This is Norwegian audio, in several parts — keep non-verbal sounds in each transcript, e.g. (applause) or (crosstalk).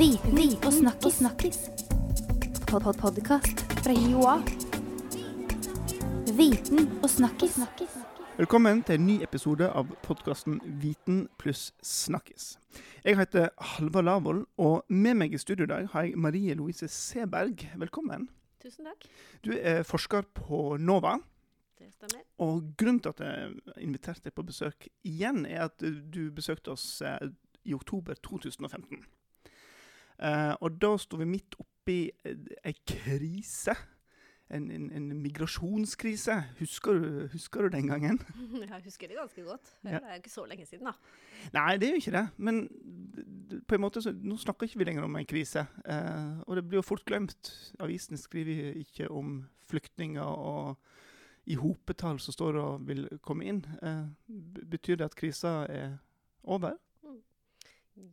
Viten og snakkis. snakkis. Pod -pod Podkast fra Joa. Viten og snakkis. Velkommen til en ny episode av podkasten Viten pluss snakkis. Jeg heter Halvard Lavoll, og med meg i studio i dag har jeg Marie Louise Seberg. Velkommen. Tusen takk. Du er forsker på NOVA. Det stemmer. Og grunnen til at jeg inviterte deg på besøk igjen, er at du besøkte oss eh, i oktober 2015. Eh, og da sto vi midt oppi eh, ei krise. En, en, en migrasjonskrise. Husker du, husker du den gangen? (laughs) Jeg husker det ganske godt. Det er ikke så lenge siden, da. Nei, det er jo ikke det. Men på en måte så, nå snakker ikke vi lenger om en krise. Eh, og det blir jo fort glemt. Avisene skriver ikke om flyktninger og i hopetall som står og vil komme inn. Eh, betyr det at krisa er over?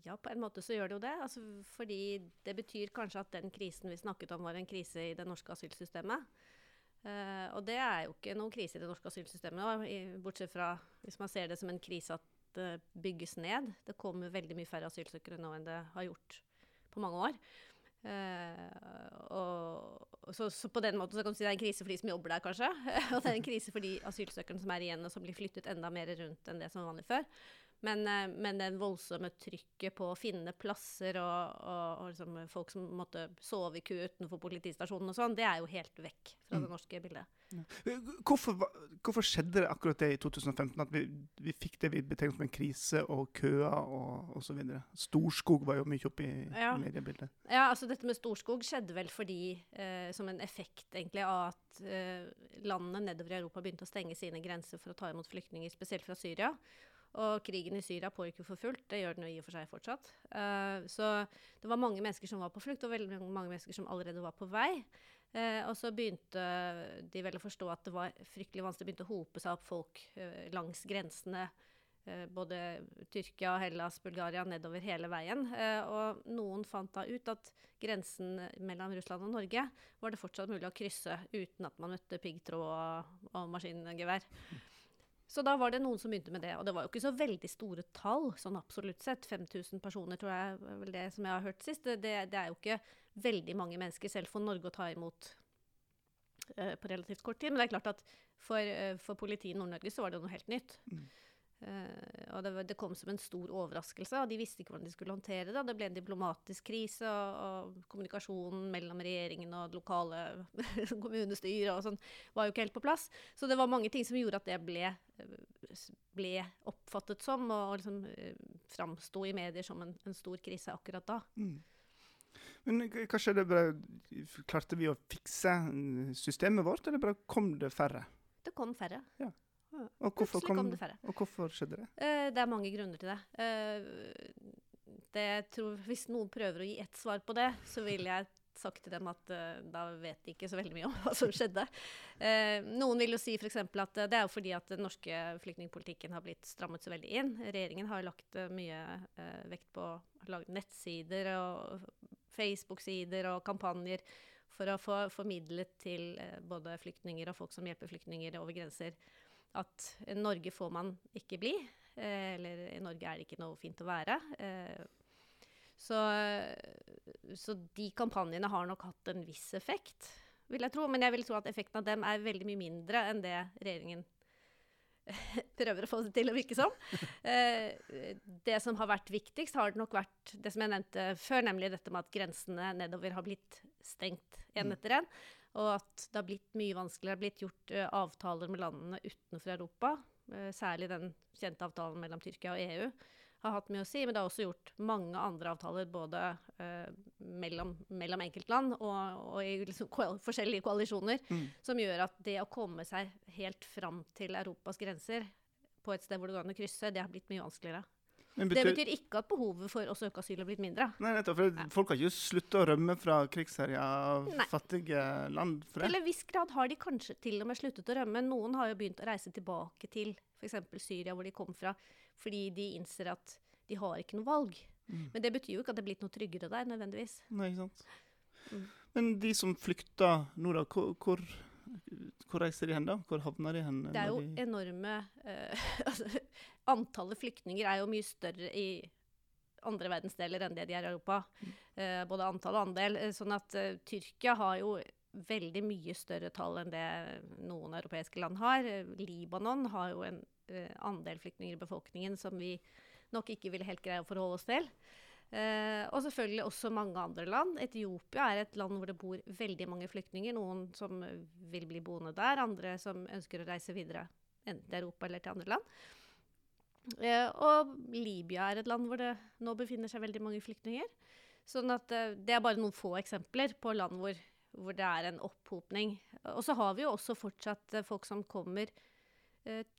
Ja, på en måte så gjør det jo det. Altså, fordi det betyr kanskje at den krisen vi snakket om, var en krise i det norske asylsystemet. Uh, og det er jo ikke noen krise i det norske asylsystemet bortsett fra hvis man ser det som en krise at det bygges ned. Det kommer veldig mye færre asylsøkere nå enn det har gjort på mange år. Uh, og, så, så på den måten så kan du si det er en krise for de som jobber der, kanskje. (laughs) og det er en krise for de asylsøkerne som er igjen, og som blir flyttet enda mer rundt enn det som var vanlig før. Men, eh, men det voldsomme trykket på å finne plasser og, og, og liksom folk som måtte sove i kø utenfor politistasjonen og sånn, det er jo helt vekk fra det norske bildet. Ja. Hvorfor, hvorfor skjedde det akkurat det i 2015? At vi, vi fikk det vi betegnet som en krise, og køer og osv.? Storskog var jo mye oppe i Ja. mediebildet. Ja, altså dette med Storskog skjedde vel fordi, eh, som en effekt egentlig av at eh, landene nedover i Europa begynte å stenge sine grenser for å ta imot flyktninger, spesielt fra Syria. Og krigen i Syria pågikk jo for fullt, det gjør den jo i og for seg fortsatt. Uh, så det var mange mennesker som var på flukt, og veldig mange mennesker som allerede var på vei. Uh, og så begynte de vel å forstå at det var fryktelig vanskelig, begynte å hope seg opp folk uh, langs grensene både Tyrkia, Hellas, Bulgaria, nedover hele veien. Og noen fant da ut at grensen mellom Russland og Norge var det fortsatt mulig å krysse uten at man møtte piggtråd og, og maskingevær. Så da var det noen som begynte med det. Og det var jo ikke så veldig store tall, sånn absolutt sett. 5000 personer, tror jeg er vel det som jeg har hørt sist. Det, det, er jo ikke veldig mange mennesker selv for Norge å ta imot uh, på relativt kort tid. Men det er klart at for, uh, for politiet i Nord-Norge så var det noe helt nytt. Eh, og det, var- det kom som en stor overraskelse, og de visste ikke hvordan de skulle håndtere det. Det ble en diplomatisk krise, og, og kommunikasjonen mellom regjeringen og lokale (laughs) kommunestyret og sånn var jo ikke helt på plass. Så det var mange ting som gjorde at det ble, eh, ble oppfattet som, og liksom eh, framsto i medier som en, en stor krise akkurat da. Mm. Men hva skjedde? Bare, klarte vi å fikse mm, systemet vårt, eller bare kom det færre? Det kom færre. Og hvorfor, kom det og hvorfor skjedde det? Eh, det er mange grunner til det. Eh, det tror, hvis noen prøver å gi ett svar på det, så vil jeg sagt til dem at uh, da vet de ikke så veldig mye om (laughs) hva som skjedde. Uh, noen vil jo si f.eks. at uh, det er jo fordi at den norske flyktningpolitikken har blitt strammet så veldig inn. Regjeringen har lagt mye vekt på å lage nettsider og Facebook-sider og kampanjer for å få formidlet til både flyktninger og folk som hjelper flyktninger over grenser, at i Norge får man ikke bli. Eh, eller i Norge er det ikke noe fint å være. Eh, så, så de kampanjene har nok hatt en viss effekt, vil jeg tro. Men jeg vil tro at effekten av dem er veldig mye mindre enn det regjeringen (laughs) prøver å få det til å virke som. Eh, det som har vært viktigst, har nok vært det som jeg nevnte før, nemlig dette med at grensene nedover har blitt stengt én etter én. Og at det har blitt mye vanskeligere. Det har blitt gjort uh, avtaler med landene utenfor Europa. Uh, særlig den kjente avtalen mellom Tyrkia og EU har hatt mye å si. Men det har også gjort mange andre avtaler både uh, mellom, mellom enkeltland og, og i liksom koal forskjellige koalisjoner, som gjør at det å komme seg helt fram til Europas grenser på et sted hvor det går an å krysse, det har blitt mye vanskeligere. Men Det betyr ikke at behovet for å søke asyl har blitt mindre. Nei, nettopp. For Ja. folk har ikke slutta å rømme fra krigsherja fattige land for det. Til en viss grad har de kanskje til og med sluttet å rømme. Noen har jo begynt å reise tilbake til f.eks. Syria, hvor de kom fra, fordi de innser at de har ikke noe valg. Mm. Men det betyr jo ikke at det er blitt noe tryggere der, nødvendigvis. Nei, ikke sant. Mm. Men de som flykter nå, da, hvor, hvor, hvor reiser de hen da? Hvor havner de hen? Det er jo de... enorme uh, (laughs) altså, Antallet flyktninger er jo mye større i andre verdensdeler enn det de er i Europa. Uh, både antall og andel. Eh, sånn at uh, Tyrkia har jo veldig mye større tall enn det noen europeiske land har. Libanon har jo en uh, andel flyktninger i befolkningen som vi nok ikke vil helt greie å forholde oss til. Og selvfølgelig også mange andre land. Etiopia er et land hvor det bor veldig mange flyktninger. Noen som vil bli boende der, andre som ønsker å reise videre. Enten til Europa eller til andre land. Eh, og Libya er et land hvor det nå befinner seg veldig mange flyktninger. Sånn at eh, Det er bare noen få eksempler på land hvor, hvor det er en opphopning. Og så har vi jo også fortsatt eh, folk som kommer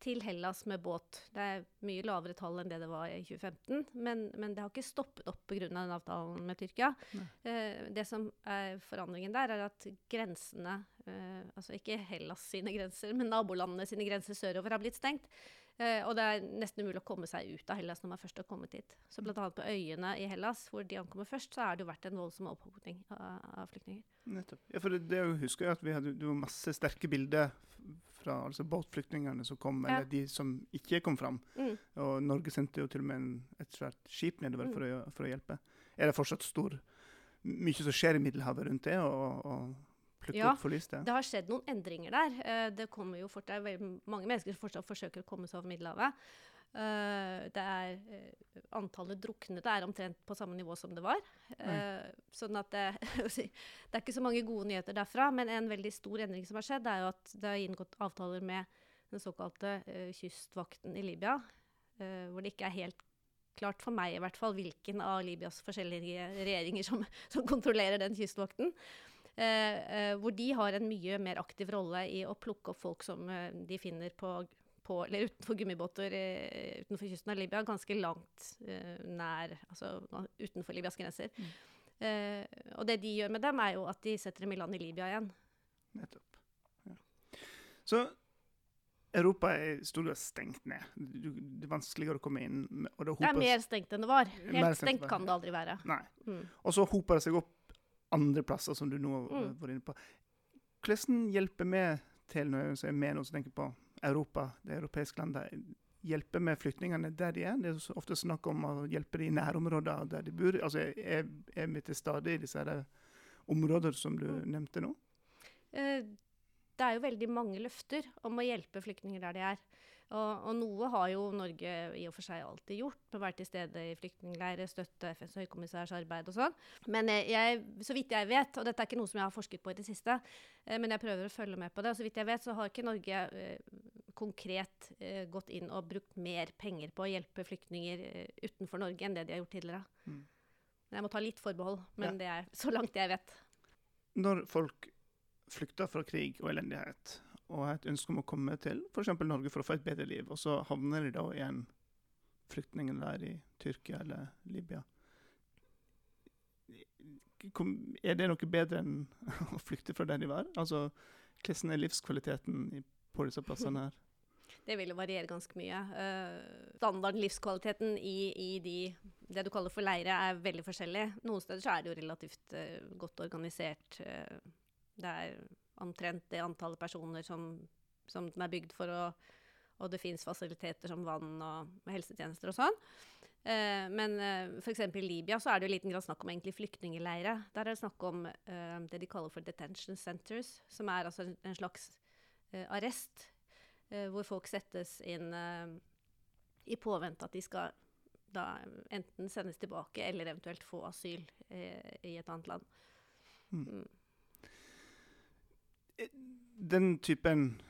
til Hellas med båt. Det er mye lavere tall enn det det var i 2015, men, men det har ikke stoppet opp pga. den avtalen med Tyrkia. Eh, det som er forandringen der, er at grensene, eh, altså ikke Hellas sine grenser, men nabolandene sine grenser sørover har blitt stengt. Uh, og det er nesten umulig å komme seg ut av Hellas når man først har kommet hit. Så annet på øyene i Hellas, hvor de ankommer først, så har det jo vært en voldsom opphopning av, av flyktninger. Nettopp. Ja, for det, det jeg husker jeg at vi hadde det var masse sterke bilder fra altså båtflyktningene som kom, Ja. eller de som ikke kom fram. Mm. Og Norge sendte jo til og med en, et svært skip nedover for, å, for å hjelpe. Er det fortsatt stor Mye som skjer i Middelhavet rundt det, og, og plukke Ja, opp forliste? Det har skjedd noen endringer der. Uh, det kommer jo fort, det er veldig mange mennesker som fortsatt forsøker å komme seg over Middelhavet. Uh, det er, uh, antallet druknede er omtrent på samme nivå som det var. Uh, sånn at det, (laughs) det er ikke så mange gode nyheter derfra. Men en veldig stor endring som har skjedd, er jo at det er inngått avtaler med den såkalte kystvakten i Libya. hvor det ikke er helt klart for meg i hvert fall hvilken av Libyas forskjellige regjeringer som, (laughs) som kontrollerer den kystvakten. Eh, eh, hvor de har en mye mer aktiv rolle i å plukke opp folk som eh, de finner på, på eller utenfor gummibåter utenfor kysten av Libya, ganske langt nær Altså utenfor Libyas grenser. Eh, og det de gjør med dem, er jo at de setter dem i land i Libya igjen. Nettopp. Ja. Så Europa er i stor grad stengt ned. Det er vanskeligere å komme inn. Og det, Det er mer stengt enn det var. Helt stengt stengt kan det aldri være. Nei. Mm. Og så hoper det seg opp andre plasser, som du nå har Mm. vært inne på. Hvordan hjelper vi til, når jeg er med nå, som tenker på Europa, det europeiske landet, hjelper vi flyktningene der de er? Det er ofte snakk om å hjelpe de i nærområder der de bor. Altså, er, er vi til stede i disse områdene områder som du Mm. nevnte nå? Eh, det er jo veldig mange løfter om å hjelpe flyktninger der de er. Og, og noe har jo Norge i og for seg alltid gjort, med å være til stede i flyktningleirer, støtte FNs høykommissærs arbeid og sånn. Men eh, jeg, så vidt jeg vet, og dette er ikke noe som jeg har forsket på i det siste, eh, men jeg prøver å følge med på det, og så vidt jeg vet, så har ikke Norge eh, konkret gått inn og brukt mer penger på å hjelpe flyktninger utenfor Norge enn det de har gjort tidligere. Mm. Jeg må ta litt forbehold, men Ja. det er så langt jeg vet. Når folk flykter fra krig og elendighet, og har et ønske om å komme til f.eks. Norge for å få et bedre liv, og så havner de da i en flyktningleir i Tyrkia eller Libya. Er det noe bedre enn (laughs) å flykte fra der de var? Altså, Hvordan er livskvaliteten på disse plassene her? (laughs) Det vil jo variere ganske mye. Uh, standarden, livskvaliteten i, i de, det du kaller for leire, er veldig forskjellig. Noen steder så er det jo relativt uh, godt organisert. Uh, det er omtrent det antallet personer som, som den er bygd for, og, og det fins fasiliteter som vann og helsetjenester og sånn. Eh, men eh, f.eks. i Libya så er det i liten grad snakk om egentlig flyktningleire. Der er det snakk om eh, det de kaller for detention centers, som er altså en, en slags eh, arrest eh, hvor folk settes inn eh, i påvente at de skal da enten sendes tilbake eller eventuelt få asyl eh, i et annet land. Mm. Den typen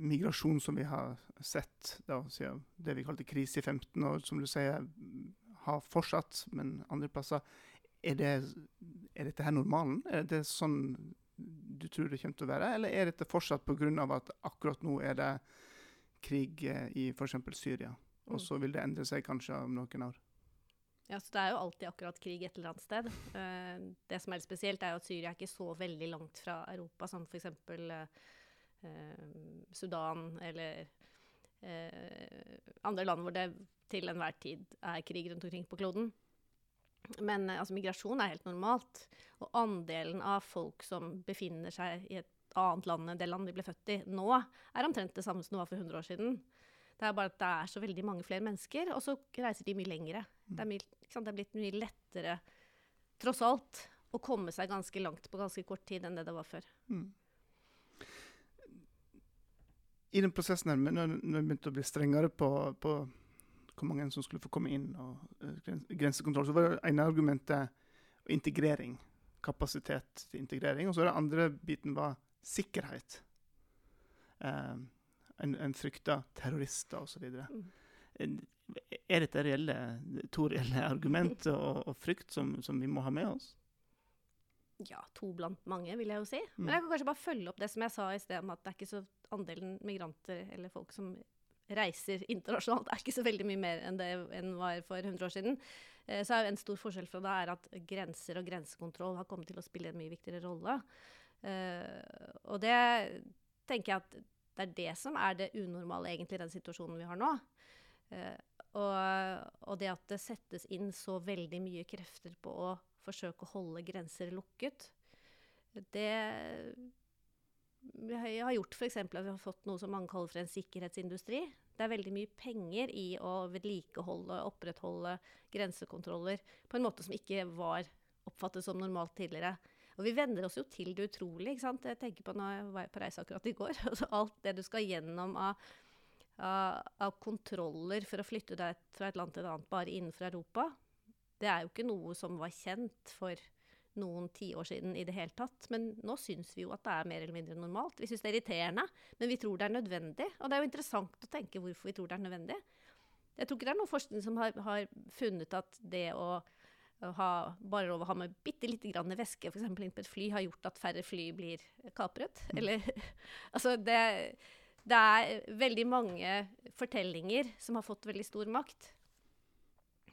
migrasjon som vi har sett da, siden det vi kalte krise i 15, år, som du sier har fortsatt, men andre plasser, er, det, er dette her normalen? Er det sånn du tror det kommer til å være, eller er dette fortsatt pga. at akkurat nå er det krig eh, i f.eks. Syria, og Mm. så vil det endre seg kanskje om noen år? Ja, så Det er jo alltid akkurat krig et eller annet sted. Eh, det som er litt spesielt, er jo at Syria er ikke så veldig langt fra Europa, som f.eks. Eh, eh, Sudan eller eh, andre land hvor det til enhver tid er krig rundt omkring på kloden. Men eh, altså, migrasjon er helt normalt. Og andelen av folk som befinner seg i et annet land enn det landet de ble født i nå, er omtrent det samme som det var for 100 år siden. Det er bare at det er så veldig mange flere mennesker, og så reiser de mye lengre Det er, sant? det er blitt mye lettere, tross alt, å komme seg ganske langt på ganske kort tid enn det det var før. Mm. I den prosessen her, når når det begynte å bli strengere på, på hvor mange som skulle få komme inn, og eh, grensekontroll, så var det ene argumentet integrering. Kapasitet til integrering. Og så det andre biten var sikkerhet. Eh, en, en frykta terrorister osv. Mm. Er dette reelle, to reelle (laughs) argument og, og frykt som, som vi må ha med oss? Ja, to blant mange, vil jeg jo si. Mm. Men jeg kan kanskje bare følge opp det som jeg sa i sted, om at det er ikke så andelen migranter eller folk som reiser internasjonalt, er ikke så veldig mye mer enn det enn var for 100 år siden. Eh, så er en stor forskjell fra det er at grenser og grensekontroll har kommet til å spille en mye viktigere rolle. Eh, og det tenker jeg at det er det som er det unormale egentlig i den situasjonen vi har nå. Eh, og, og det at det settes inn så veldig mye krefter på å forsøke å holde grenser lukket, det har gjort f.eks. at vi har fått noe som mange kaller for en sikkerhetsindustri. Det er veldig mye penger i å vedlikeholde og opprettholde grensekontroller på en måte som ikke var oppfattet som normalt tidligere. Og vi venner oss jo til det utrolig. ikke sant? Jeg tenker på når jeg var på reise akkurat i går. (laughs) altså Alt det du skal gjennom av, av, av kontroller for å flytte deg fra et land til et annet bare innenfor Europa, det er jo ikke noe som var kjent for noen tiår siden i det hele tatt. Men nå syns vi jo at det er mer eller mindre normalt. Vi syns det er irriterende, men vi tror det er nødvendig. Og det er jo interessant å tenke hvorfor vi tror det er nødvendig. Jeg tror ikke det er noen forskning som har, har funnet at det å, ha, bare lov å ha med bitte lite grann væske eksempel inn på et fly, har gjort at færre fly blir kapret. Eller (laughs) Altså, det, det er veldig mange fortellinger som har fått veldig stor makt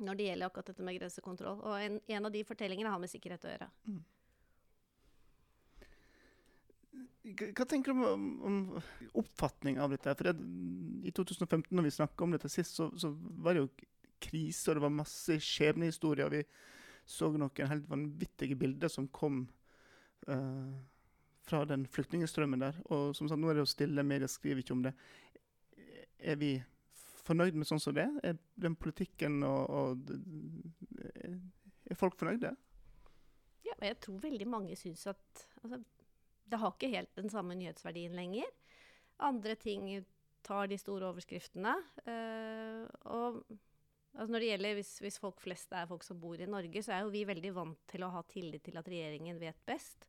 når det gjelder akkurat dette med grensekontroll. Og en, en av de fortellingene har med sikkerhet å gjøre. Hva hva tenker du om, om oppfatning av dette? For det, I 2015, når vi snakka om dette sist, så, så var det jo krise, og det var masse skjebnehistorier. Vi så noen helt vanvittige bilder som kom eh, fra den flyktningstrømmen der. Og som sagt, nå er det jo stille, media skriver ikke om det. Er vi fornøyd med sånn som det? Er den politikken og, og Er folk fornøyde? Ja, og jeg tror veldig mange syns at altså, det har ikke helt den samme nyhetsverdien lenger. Andre ting tar de store overskriftene. Øh, og altså når det gjelder hvis, hvis folk flest er folk som bor i Norge, så er jo vi veldig vant til å ha tillit til at regjeringen vet best.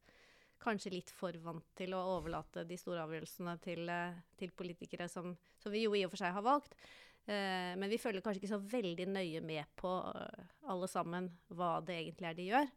Kanskje litt for vant til å overlate de store avgjørelsene til, eh, til politikere som, som vi jo i og for seg har valgt. Eh, men vi følger kanskje ikke så veldig nøye med på eh, alle sammen hva det egentlig er de gjør.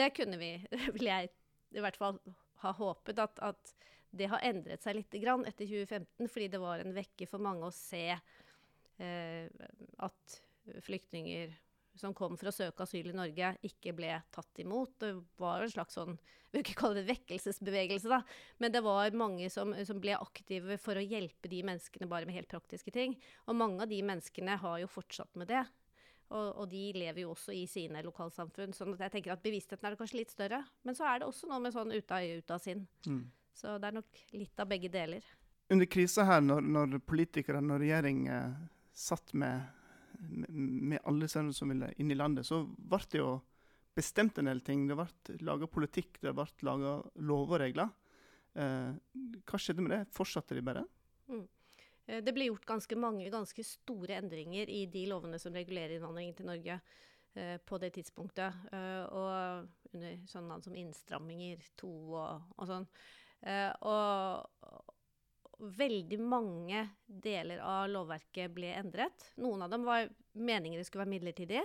Det kunne vi, (laughs) vil jeg i hvert fall ha håpet, at, at det har endret seg litt grann etter 2015, fordi det var en vekke for mange å se eh, at flyktninger som kom for å søke asyl i Norge, ikke ble tatt imot. Det var en slags sånn, vi vil ikke kalle det vekkelsesbevegelse, da, men det var mange som, som ble aktive for å hjelpe de menneskene bare med helt praktiske ting. Og mange av de menneskene har jo fortsatt med det. Og, og de lever jo også i sine lokalsamfunn. sånn jeg tenker at bevisstheten er kanskje litt større. Men så er det også noe med sånn ute av øye, ute av sinn. Mm. Så det er nok litt av begge deler. Under krisa her, når, når politikere og regjering satt med, med, alle som ville inn i landet, så ble det jo bestemt en del ting. Det ble laga politikk, det ble laga lover og regler. Eh, hva skjedde med det? Fortsatte de bare? Mm. Det ble gjort ganske mange ganske store endringer i de lovene som regulerer innvandringen til Norge eh, på det tidspunktet. Eh, og under sånne navn som innstramminger to og, og sånn. Eh, og veldig mange deler av lovverket ble endret. Noen av dem var meningen det skulle være midlertidige.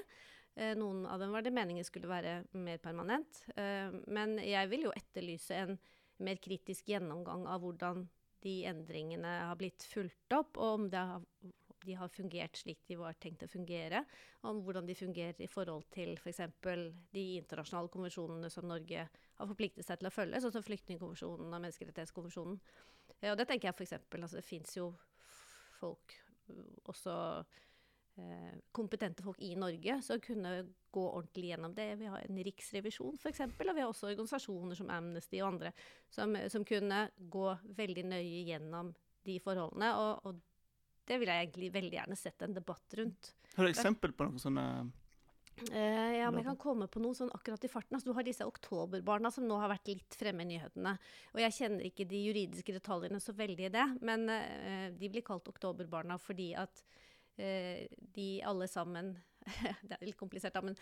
Eh, noen av dem var det meningen skulle være mer permanent. Eh, men jeg vil jo etterlyse en mer kritisk gjennomgang av hvordan de endringene har blitt fulgt opp, og om det har, de har fungert slik de var tenkt å fungere. Om hvordan de fungerer i forhold til f.eks. de internasjonale konvensjonene som Norge har forpliktet seg til å følge, sånn som Flyktningkonvensjonen og Menneskerettighetskonvensjonen. Og det tenker jeg f.eks. Altså, det fins jo folk, øh, også eh, kompetente folk i Norge, som kunne gå ordentlig gjennom det. Vi har en riksrevisjon f.eks., og vi har også organisasjoner som Amnesty og andre som, som kunne gå veldig nøye gjennom de forholdene. Og, og det ville jeg egentlig veldig gjerne sett en debatt rundt. Har du eksempel på noen sånne Uh, ja, men jeg kan komme på noe sånn akkurat i farten. Altså, du har disse oktoberbarna som nå har vært litt fremme i nyhetene. Og jeg kjenner ikke de juridiske detaljene så veldig i det, men uh, de blir kalt oktoberbarna fordi at uh, de alle sammen (laughs) Det er litt komplisert, da, men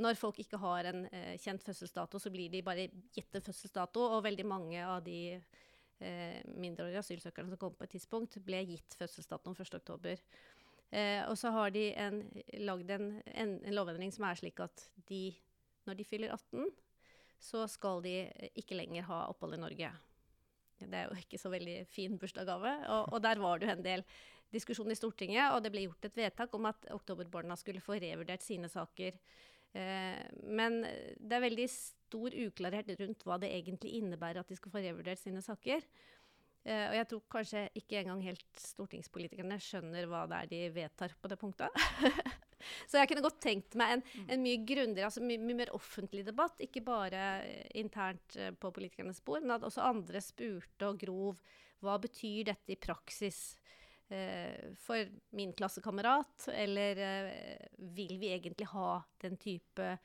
når folk ikke har en kjent fødselsdato, så blir de bare gitt en fødselsdato, og veldig mange av de eh, mindreårige asylsøkerne som kom på et tidspunkt, ble gitt fødselsdatoen 1. oktober. Eh, og så har de lagd en, en, en lovendring som er slik at de, når de fyller 18, så skal de ikke lenger ha opphold i Norge. Det er jo ikke så veldig fin bursdagsgave. Og, og der var det jo en del diskusjon i Stortinget, og det ble gjort et vedtak om at oktoberbarna skulle få revurdert sine saker. Eh, men det er veldig stor uklarhet rundt hva det egentlig innebærer at de skal få revurdert sine saker. Eh, og jeg tror kanskje ikke engang helt stortingspolitikerne skjønner hva det er de vedtar på det punktet. (laughs) Så jeg kunne godt tenkt meg en, en mye grundigere, altså mye, mye mer offentlig debatt. Ikke bare eh, internt eh, på politikernes spor, men at også andre spurte og grov hva betyr dette i praksis eh, for min klassekamerat? Eller eh, vil vi egentlig ha den type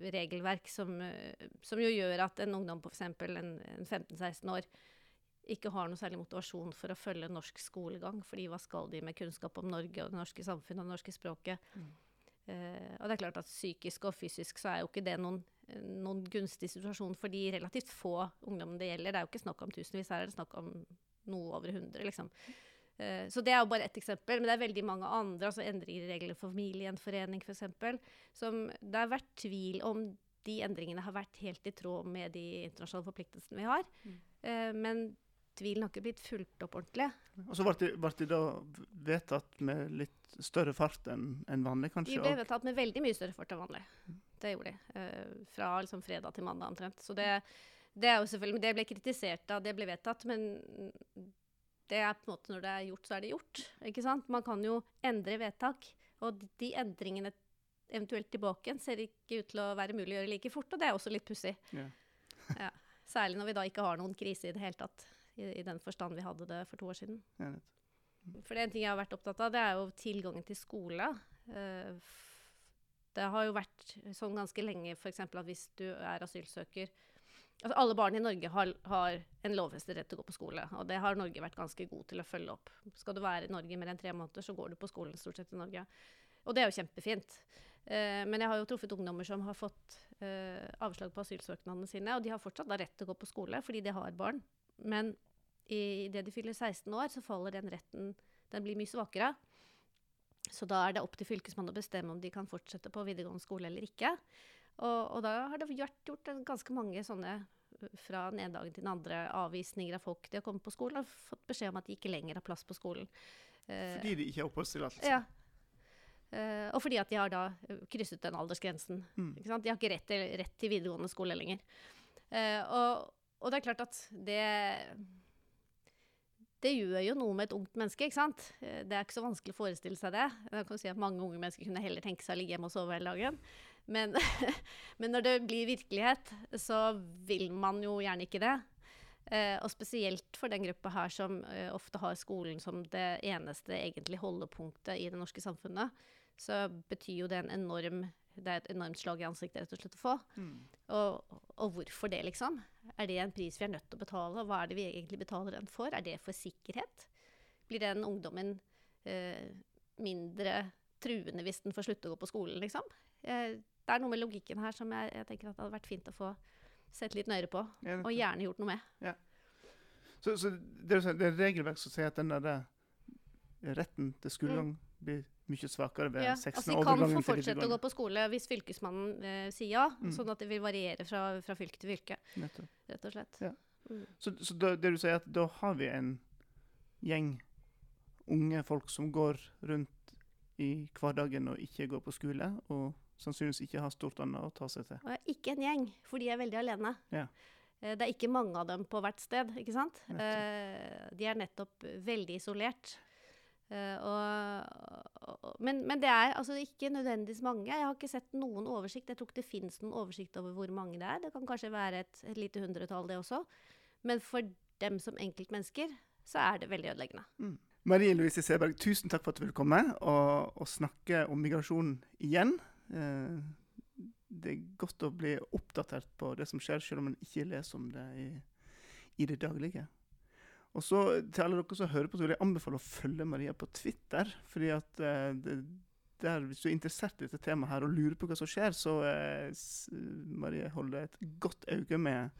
regelverk som, eh, som jo gjør at en ungdom på f.eks. en, en 15-16 år ikke har noe særlig motivasjon for å følge norsk skolegang. fordi hva skal de med kunnskap om Norge og det norske samfunnet og det norske språket? Mm. Eh, og det er klart at psykisk og fysisk så er jo ikke det noen, noen gunstig situasjon for de relativt få ungdommene det gjelder. Det er jo ikke snakk om tusenvis, her er det snakk om noe over 100, liksom. Eh, så det er jo bare ett eksempel, men det er veldig mange andre. altså Endringer i reglene for familiegjenforening f.eks. Som det har vært tvil om de endringene har vært helt i tråd med de internasjonale forpliktelsene vi har. Mm. Eh, men tvilen har ikke blitt fulgt opp ordentlig. Og så ble det, ble det da vedtatt med litt større fart enn en vanlig, De ble vedtatt med veldig mye større fart enn vanlig. Det gjorde de. eh, fra liksom fredag til mandag omtrent. Så det, det er jo selvfølgelig, det ble kritisert da det ble vedtatt, men det er på en måte når det er gjort, så er det gjort. ikke sant? Man kan jo endre vedtak, og de- endringene eventuelt tilbake igjen ser ikke ut til å være mulig å gjøre like fort, og det er også litt pussig. Ja. (laughs) Ja. Særlig når vi da ikke har noen krise i det hele tatt, i, i den forstand vi hadde det for to år siden. Ja, mm. For det er en ting jeg har vært opptatt av, det er jo tilgangen til skole. Uh, det har jo vært sånn ganske lenge f.eks. at hvis du er asylsøker altså Alle barn i Norge har, har en lovfestet rett til å gå på skole, og det har Norge vært ganske god til å følge opp. Skal du være i Norge mer enn tre måneder, så går du på skolen stort sett i Norge. Og det er jo kjempefint. Eh, men jeg har jo truffet ungdommer som har fått eh, avslag på asylsøknadene sine, og de har fortsatt da rett til å gå på skole fordi de har barn. Men i idet de fyller 16 år, så faller den retten Den blir mye svakere. Så da er det opp til Fylkesmannen å bestemme om de kan fortsette på videregående skole eller ikke. Og, og da har det vært gjort ganske mange sånne fra den ene dagen til den andre avvisninger av folk de har kommet på skolen og fått beskjed om at de ikke lenger har plass på skolen. Eh, Fordi de ikke har oppholdstillatelse? ja. Eh, og fordi at de har da krysset den aldersgrensen. Mm. De har ikke rett til, rett til videregående skole lenger. Eh, og, og det er klart at det Det gjør jo noe med et ungt menneske, ikke sant? Det er ikke så vanskelig å forestille seg det. Jeg kan si at Mange unge mennesker kunne heller tenke seg å ligge hjemme og sove hele dagen. Men, (laughs) men når det blir virkelighet, så vil man jo gjerne ikke det. Eh, og spesielt for den gruppa her som eh, ofte har skolen som det eneste egentlig holdepunktet i det norske samfunnet, så betyr jo det en enorm det er et enormt slag i ansiktet rett og slett å få. Mm. Og, og hvorfor det, liksom? Er det en pris vi er nødt til å betale? Hva er det vi egentlig betaler den for? Er det for sikkerhet? Blir den ungdommen eh, mindre truende hvis den får slutte å gå på skolen, liksom? Eh, det er noe med logikken her som jeg, jeg tenker at det hadde vært fint å få sett litt nøyere på. Ja, Og gjerne gjort noe med. Så, så det, er, sånn- er regelverk som sier at den der eh, retten til skolegang blir mye svakere ved Mm. Ja, 16 altså De kan få fortsette å gå på skole hvis fylkesmannen eh, sier ja, Mm. sånn at det vil variere fra, fra fylke til fylke, Nettopp. rett og slett. Ja. Mm. Så, så da, det du sier, at da har vi en gjeng unge folk som går rundt i hverdagen og ikke går på skole, og sannsynligvis ikke har stort annet å ta seg til. Og jeg er ikke en gjeng, for de er veldig alene. Ja. Eh, Det er ikke mange av dem på hvert sted, ikke sant? Eh, De er nettopp veldig isolert. Eh, og, og, men, men det er altså ikke nødvendigvis mange. Jeg har ikke sett noen oversikt. Jeg tror ikke det finnes noen oversikt over hvor mange det er. Det kan kanskje være et, et lite hundretall, det også. Men for dem som enkeltmennesker så er det veldig ødeleggende. Mm. Marie Louise Seberg, tusen takk for at du ville komme og, og snakke om migrasjon igjen. Eh, det er godt å bli oppdatert på det som skjer, selv om man ikke leser om det i, i det daglige. Og så Til alle dere som hører på, så vil jeg anbefale å følge Maria på Twitter. fordi at eh, det, der, Hvis du er interessert i dette temaet her og lurer på hva som skjer, så eh, Maria holder et godt øye med,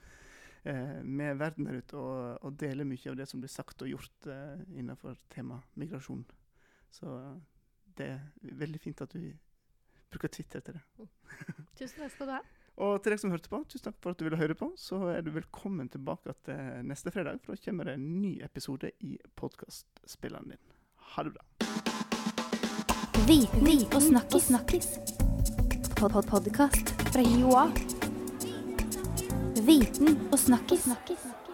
eh, med verden der ute og, og deler mye av det som blir sagt og gjort eh, innenfor tema migrasjon. Så eh, det er veldig fint at du bruker Twitter til det. Tusen takk skal du ha. (laughs) Og til deg som hørte på, tusen takk for at du ville høre på. Så er du velkommen tilbake til neste fredag, for da kommer det en ny episode i podkastspilleren din. Ha det bra. Viten og snakkis. snakkis. Pod -pod Podkast fra Joa. Viten og snakkis. snakkis.